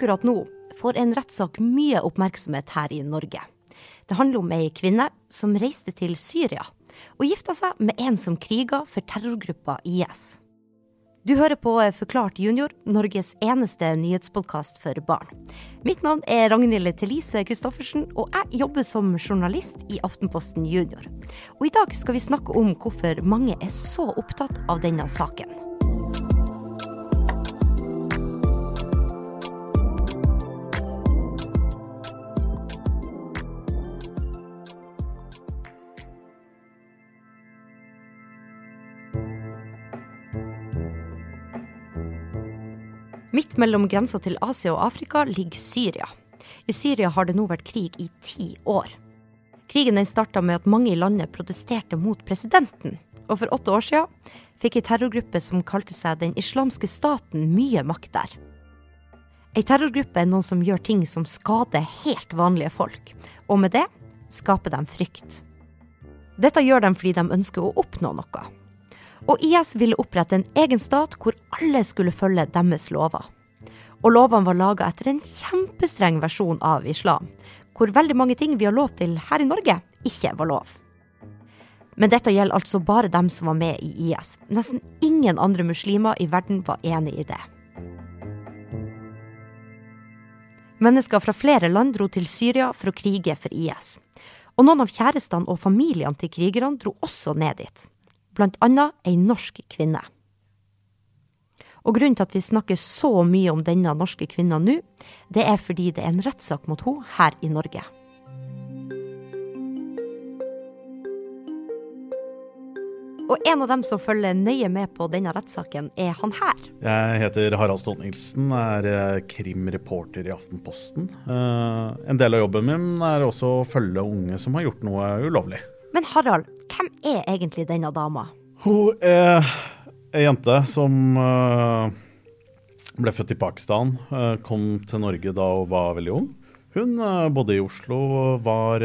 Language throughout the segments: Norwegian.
akkurat nå får en rettssak mye oppmerksomhet her i Norge. Det handler om ei kvinne som reiste til Syria og gifta seg med en som kriga for terrorgruppa IS. Du hører på Forklart junior, Norges eneste nyhetspodkast for barn. Mitt navn er Ragnhild Thelise Christoffersen, og jeg jobber som journalist i Aftenposten Junior. Og i dag skal vi snakke om hvorfor mange er så opptatt av denne saken. Midt mellom grensa til Asia og Afrika ligger Syria. I Syria har det nå vært krig i ti år. Krigen den starta med at mange i landet protesterte mot presidenten. Og for åtte år siden fikk ei terrorgruppe som kalte seg Den islamske staten, mye makt der. Ei terrorgruppe er noen som gjør ting som skader helt vanlige folk. Og med det skaper de frykt. Dette gjør de fordi de ønsker å oppnå noe. Og IS ville opprette en egen stat hvor alle skulle følge deres lover. Og lovene var laga etter en kjempestreng versjon av islam, hvor veldig mange ting vi har lov til her i Norge, ikke var lov. Men dette gjelder altså bare dem som var med i IS. Nesten ingen andre muslimer i verden var enig i det. Mennesker fra flere land dro til Syria for å krige for IS. Og noen av kjærestene og familiene til krigerne dro også ned dit bl.a. ei norsk kvinne. Og Grunnen til at vi snakker så mye om denne norske kvinna nå, det er fordi det er en rettssak mot henne her i Norge. Og en av dem som følger nøye med på denne rettssaken, er han her. Jeg heter Harald Stolt-Nielsen, er eh, krimreporter i Aftenposten. Eh, en del av jobben min er også å følge unge som har gjort noe ulovlig. Men Harald, hvem er egentlig denne dama? Hun er ei jente som uh, ble født i Pakistan. Uh, kom til Norge da hun var veldig ung. Hun uh, bodde i Oslo, var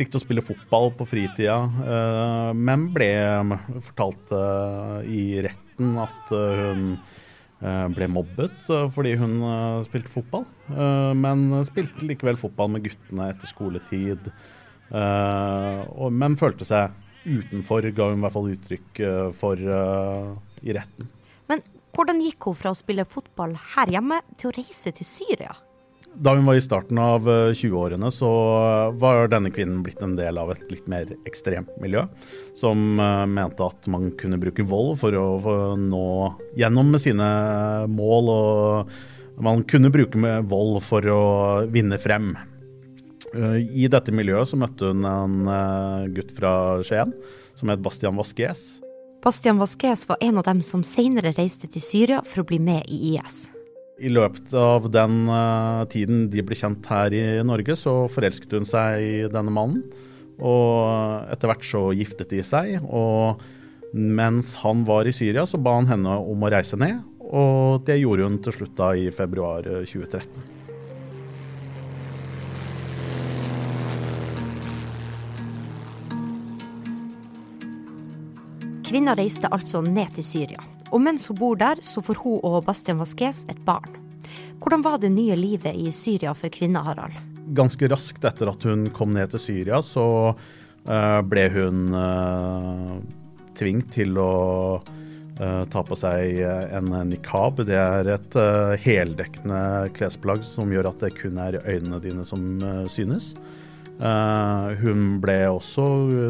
likte å spille fotball på fritida, men ble fortalt i retten at hun ble mobbet fordi hun spilte fotball. men spilte likevel fotball med guttene etter skoletid. Og, men følte seg utenfor, ga hun i hvert fall uttrykk uh, for uh, i retten. Men hvordan gikk hun fra å spille fotball her hjemme til å reise til Syria? Da hun var i starten av 20-årene, så var denne kvinnen blitt en del av et litt mer ekstremt miljø, som mente at man kunne bruke vold for å nå gjennom med sine mål, og man kunne bruke vold for å vinne frem. Eh, I dette miljøet så møtte hun en eh, gutt fra Skien som het Bastian Vasques. Bastian Vasques var en av dem som senere reiste til Syria for å bli med i IS. I løpet av den uh, tiden de ble kjent her i Norge, så forelsket hun seg i denne mannen. Og etter hvert så giftet de seg. Og mens han var i Syria, så ba han henne om å reise ned. Og det gjorde hun til slutt da i februar 2013. Kvinna reiste altså ned til Syria. Og mens hun bor der, så får hun og Bastian Vasques et barn. Hvordan var det nye livet i Syria for kvinna, Harald? Ganske raskt etter at hun kom ned til Syria, så uh, ble hun tvingt tvunget til å uh, ta på seg en nikab. Det er et heldekkende klesplagg som gjør at det kun er øynene dine som synes. Uh, hun ble også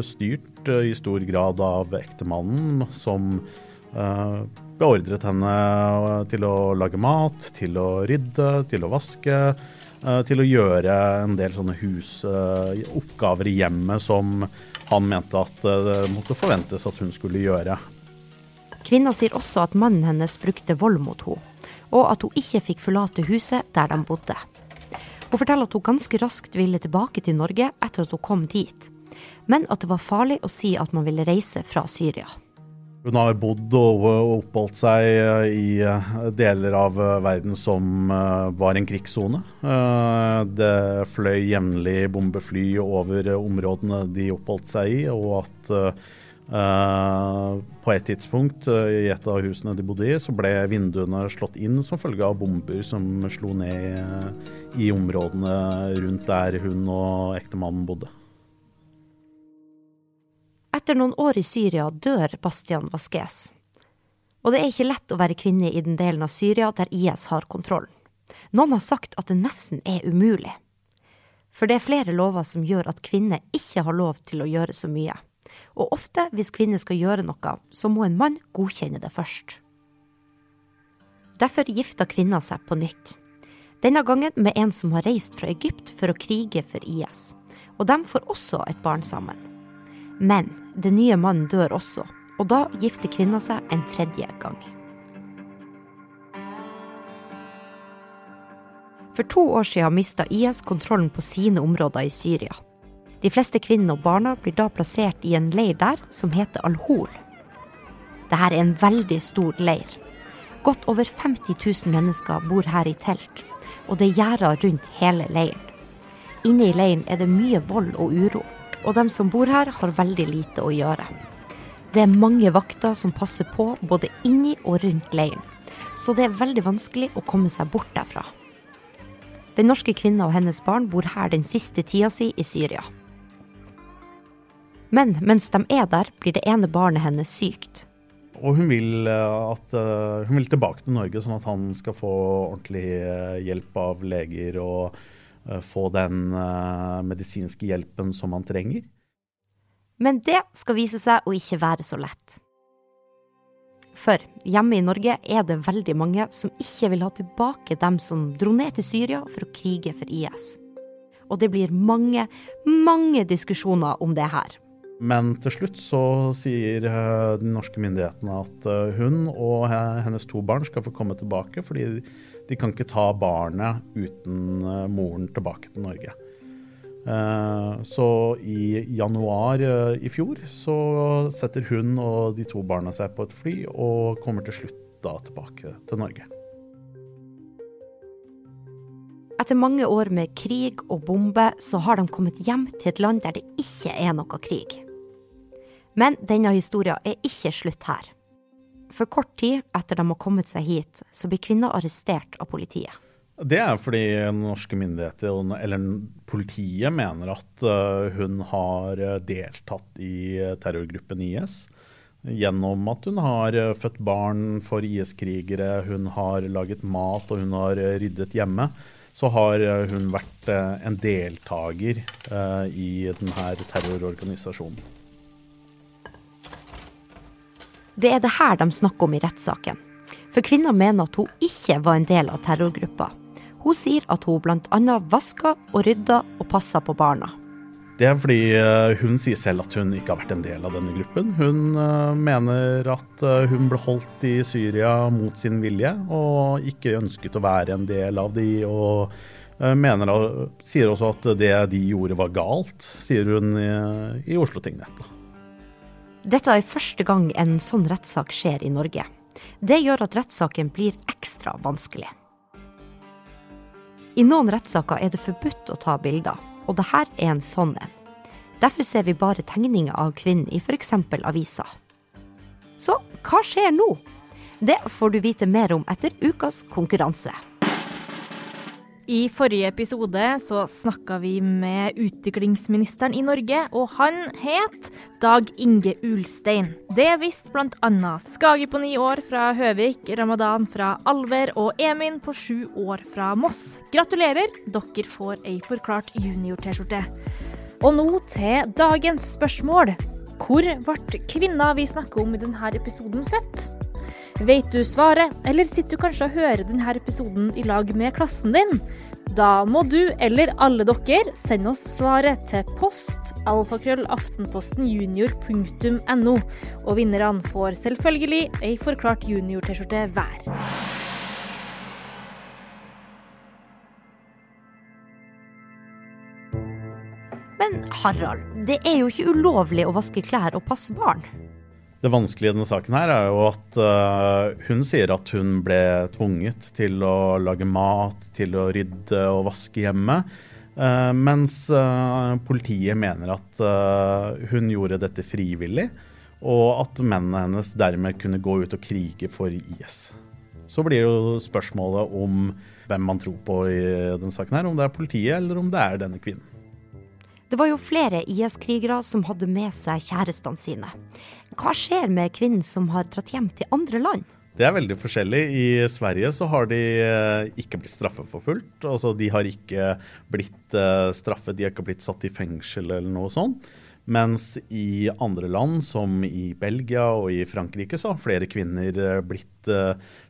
styrt uh, i stor grad av ektemannen, som uh, beordret henne til å lage mat, til å rydde, til å vaske, til å gjøre en del sånne husoppgaver i hjemmet som han mente at det måtte forventes at hun skulle gjøre. Kvinna sier også at mannen hennes brukte vold mot henne, og at hun ikke fikk forlate huset der de bodde. Hun forteller at hun ganske raskt ville tilbake til Norge etter at hun kom dit, men at det var farlig å si at man ville reise fra Syria. Hun har bodd og oppholdt seg i eh, deler av eh, verden som eh, var en krigssone. Det fløy jevnlig bombefly over områdene de oppholdt seg i, og at Uh, på et tidspunkt uh, i et av husene de bodde i, så ble vinduene slått inn som følge av bomber som slo ned uh, i områdene rundt der hun og ektemannen bodde. Etter noen år i Syria dør Bastian Vasques. Og det er ikke lett å være kvinne i den delen av Syria der IS har kontrollen. Noen har sagt at det nesten er umulig. For det er flere lover som gjør at kvinner ikke har lov til å gjøre så mye og ofte hvis kvinner skal gjøre noe, så må en mann godkjenne det først. Derfor gifter kvinner seg på nytt. Denne gangen med en som har reist fra Egypt for å krige for IS. Og de får også et barn sammen. Men den nye mannen dør også, og da gifter kvinna seg en tredje gang. For to år siden mista IS kontrollen på sine områder i Syria. De fleste kvinnene og barna blir da plassert i en leir der som heter Al-Hol. Dette er en veldig stor leir. Godt over 50 000 mennesker bor her i telt, og det er gjerder rundt hele leiren. Inne i leiren er det mye vold og uro, og de som bor her har veldig lite å gjøre. Det er mange vakter som passer på både inni og rundt leiren, så det er veldig vanskelig å komme seg bort derfra. Den norske kvinna og hennes barn bor her den siste tida si i Syria. Men mens de er der, blir det ene barnet hennes sykt. Og hun vil, eh, at, uh, hun vil tilbake til Norge, sånn at han skal få ordentlig uh, hjelp av leger og få den medisinske hjelpen som han trenger. Men det skal vise seg å ikke være så lett. For hjemme i Norge er det veldig mange som ikke vil ha tilbake dem som dro ned til Syria for å krige for IS. Og det blir mange, mange diskusjoner om det her. Men til slutt så sier uh, de norske myndighetene at uh, hun og hennes to barn skal få komme tilbake, fordi de kan ikke ta barnet uten uh, moren tilbake til Norge. Så i januar i fjor så setter hun og de to barna seg på et fly og kommer til slutt da tilbake til Norge. Etter mange år med krig og bombe, så har de kommet hjem til et land der det ikke er noe krig. Men denne historien er ikke slutt her. For kort tid etter de har kommet seg hit, så blir kvinner arrestert av politiet. Det er fordi norske myndigheter, eller politiet, mener at eh, hun har eh, deltatt i eh, terrorgruppen IS. Gjennom at hun har født barn for IS-krigere, hun har laget mat og hun har ryddet hjemme. Så har hun vært en deltaker i denne terrororganisasjonen. Det er det her de snakker om i rettssaken. For kvinna mener at hun ikke var en del av terrorgruppa. Hun sier at hun bl.a. vaska og rydda og passa på barna. Det er fordi eh, hun sier selv at hun ikke har vært en del av denne gruppen. Hun eh, mener at eh, hun ble holdt i Syria mot sin vilje, og ikke ønsket å være en del av de, og mener, sier også at det de gjorde var galt, sier hun i, i Oslo tingrett. Dette er første gang en sånn rettssak skjer i Norge. Det gjør at rettssaken blir ekstra vanskelig. I noen rettssaker er det forbudt å ta bilder, og dette er en sånn en. Derfor ser vi bare tegninger av kvinnen i f.eks. aviser. Så hva skjer nå? Det får du vite mer om etter ukas konkurranse. I forrige episode så snakka vi med utviklingsministeren i Norge, og han het Dag Inge Ulstein. Det visste bl.a. Skage på ni år fra Høvik, Ramadan fra Alver og Emin på sju år fra Moss. Gratulerer, dere får ei forklart junior-T-skjorte. Og nå til dagens spørsmål. Hvor ble kvinna vi snakker om i denne episoden, født? Vet du svaret, eller sitter du kanskje og hører denne episoden i lag med klassen din? Da må du, eller alle dere, sende oss svaret til post alfakrøllaftenpostenjunior.no. Og vinnerne får selvfølgelig ei forklart junior-T-skjorte hver. Men Harald, det er jo ikke ulovlig å vaske klær og passe barn? Det vanskelige i denne saken her er jo at uh, hun sier at hun ble tvunget til å lage mat, til å rydde og vaske hjemme. Uh, mens uh, politiet mener at hun gjorde dette frivillig. og at mennene hennes dermed kunne gå ut og krige for IS. Så blir jo spørsmålet om hvem man tror på i denne saken her, om det er politiet eller om det er denne kvinnen. Det var jo flere IS-krigere som hadde med seg kjærestene sine. Hva skjer med kvinnen som har dratt hjem til andre land? Det er veldig forskjellig. I Sverige så har de eh, ikke blitt straffeforfulgt. Altså de har ikke blitt eh, straffet, de har ikke blitt satt i fengsel eller noe sånt. Mens i andre land, som i Belgia og i Frankrike, så har flere kvinner eh, blitt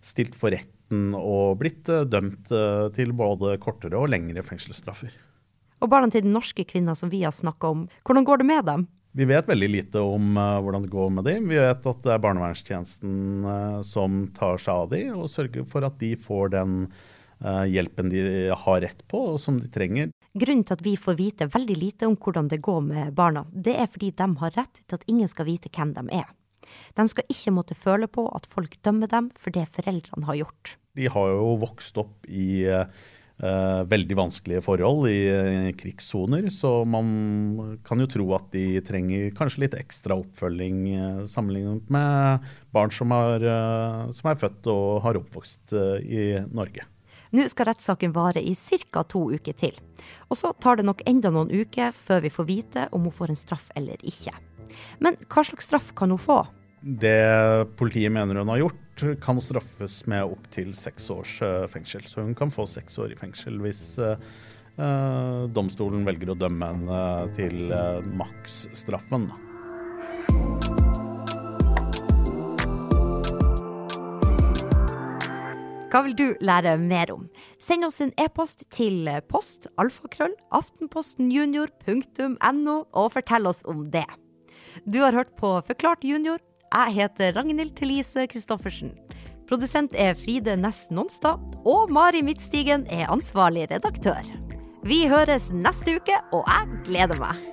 stilt for retten og blitt dømt til både kortere og lengre fengselsstraffer. Og barna til den norske kvinna som vi har snakka om, hvordan går det med dem? Vi vet veldig lite om uh, hvordan det går med dem. Vi vet at det er barnevernstjenesten uh, som tar seg av dem og sørger for at de får den uh, hjelpen de har rett på og som de trenger. Grunnen til at vi får vite veldig lite om hvordan det går med barna, det er fordi de har rett til at ingen skal vite hvem de er. De skal ikke måtte føle på at folk dømmer dem for det foreldrene har gjort. De har jo vokst opp i Uh, veldig vanskelige forhold i uh, krigssoner. Så man kan jo tro at de trenger kanskje litt ekstra oppfølging uh, sammenlignet med barn som er, som er, født og har oppvokst i Norge. Nå skal rettssaken vare i ca. to uker til. Og så tar det nok enda noen uker før vi får vite om hun får en straff eller ikke. Men hva slags straff kan hun få? Det politiet mener hun har gjort, kan straffes med opptil seks års eh, fengsel. Så hun kan få seks år i fengsel hvis uh, domstolen velger å dømme henne til maksstraffen. Hva vil du lære mer om? Send oss en e-post til post alfakrøll aftenpostenjunior.no og fortell oss om det. Du har hørt på Forklart junior jeg heter Ragnhild Thelise Christoffersen. Produsent er Fride Næss Nonstad, og Mari Midtstigen er ansvarlig redaktør. Vi høres neste uke, og jeg gleder meg.